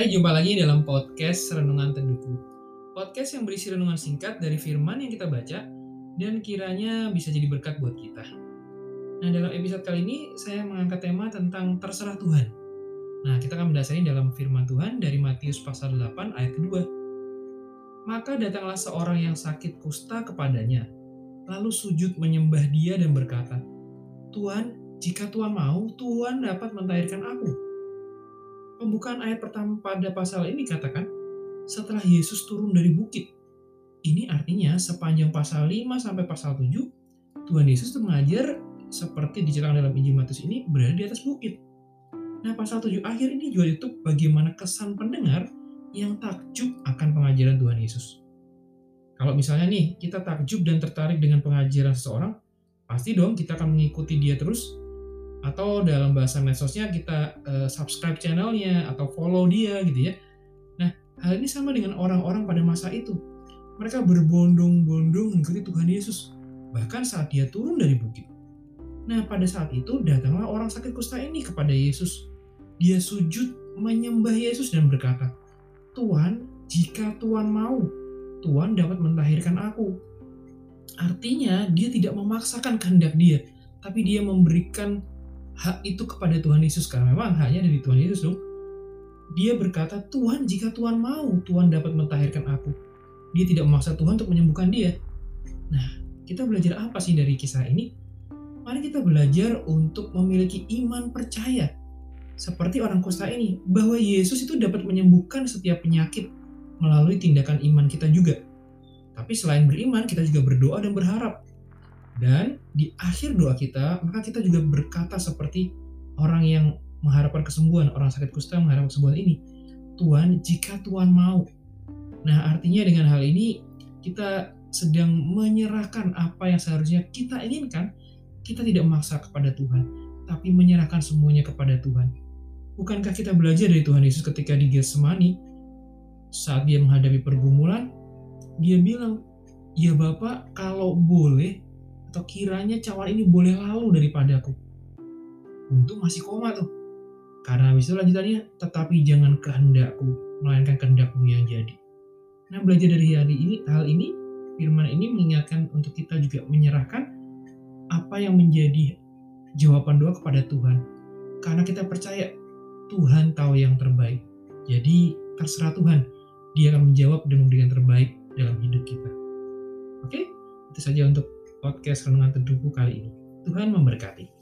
Hai, jumpa lagi dalam podcast Renungan Teduhku. Podcast yang berisi renungan singkat dari firman yang kita baca dan kiranya bisa jadi berkat buat kita. Nah, dalam episode kali ini saya mengangkat tema tentang terserah Tuhan. Nah, kita akan mendasari dalam firman Tuhan dari Matius pasal 8 ayat kedua. Maka datanglah seorang yang sakit kusta kepadanya, lalu sujud menyembah dia dan berkata, Tuhan, jika Tuhan mau, Tuhan dapat mentahirkan aku pembukaan ayat pertama pada pasal ini katakan, setelah Yesus turun dari bukit. Ini artinya sepanjang pasal 5 sampai pasal 7, Tuhan Yesus itu mengajar seperti diceritakan dalam Injil Matius ini berada di atas bukit. Nah, pasal 7 akhir ini juga itu bagaimana kesan pendengar yang takjub akan pengajaran Tuhan Yesus. Kalau misalnya nih, kita takjub dan tertarik dengan pengajaran seseorang, pasti dong kita akan mengikuti dia terus atau dalam bahasa medsosnya kita uh, subscribe channelnya atau follow dia gitu ya. Nah, hal ini sama dengan orang-orang pada masa itu. Mereka berbondong-bondong mengikuti Tuhan Yesus, bahkan saat dia turun dari bukit. Nah, pada saat itu datanglah orang sakit kusta ini kepada Yesus. Dia sujud menyembah Yesus dan berkata, Tuhan, jika Tuhan mau, Tuhan dapat mentahirkan aku. Artinya, dia tidak memaksakan kehendak dia, tapi dia memberikan hak itu kepada Tuhan Yesus karena memang hanya dari Tuhan Yesus dong. Dia berkata, Tuhan jika Tuhan mau, Tuhan dapat mentahirkan aku. Dia tidak memaksa Tuhan untuk menyembuhkan dia. Nah, kita belajar apa sih dari kisah ini? Mari kita belajar untuk memiliki iman percaya. Seperti orang kusta ini, bahwa Yesus itu dapat menyembuhkan setiap penyakit melalui tindakan iman kita juga. Tapi selain beriman, kita juga berdoa dan berharap dan di akhir doa kita, maka kita juga berkata seperti orang yang mengharapkan kesembuhan, orang sakit kusta mengharapkan kesembuhan ini. Tuhan, jika Tuhan mau. Nah, artinya dengan hal ini kita sedang menyerahkan apa yang seharusnya kita inginkan, kita tidak memaksa kepada Tuhan, tapi menyerahkan semuanya kepada Tuhan. Bukankah kita belajar dari Tuhan Yesus ketika di Getsemani, saat dia menghadapi pergumulan, dia bilang, Ya Bapak, kalau boleh, atau kiranya cawan ini boleh lalu daripadaku. Untung masih koma tuh. Karena habis itu lanjutannya, tetapi jangan kehendakku, melainkan kehendakmu yang jadi. Nah belajar dari hari ini, hal ini, firman ini mengingatkan untuk kita juga menyerahkan apa yang menjadi jawaban doa kepada Tuhan. Karena kita percaya Tuhan tahu yang terbaik. Jadi terserah Tuhan, dia akan menjawab dan memberikan terbaik dalam hidup kita. Oke, itu saja untuk podcast Renungan Teduhku kali ini. Tuhan memberkati.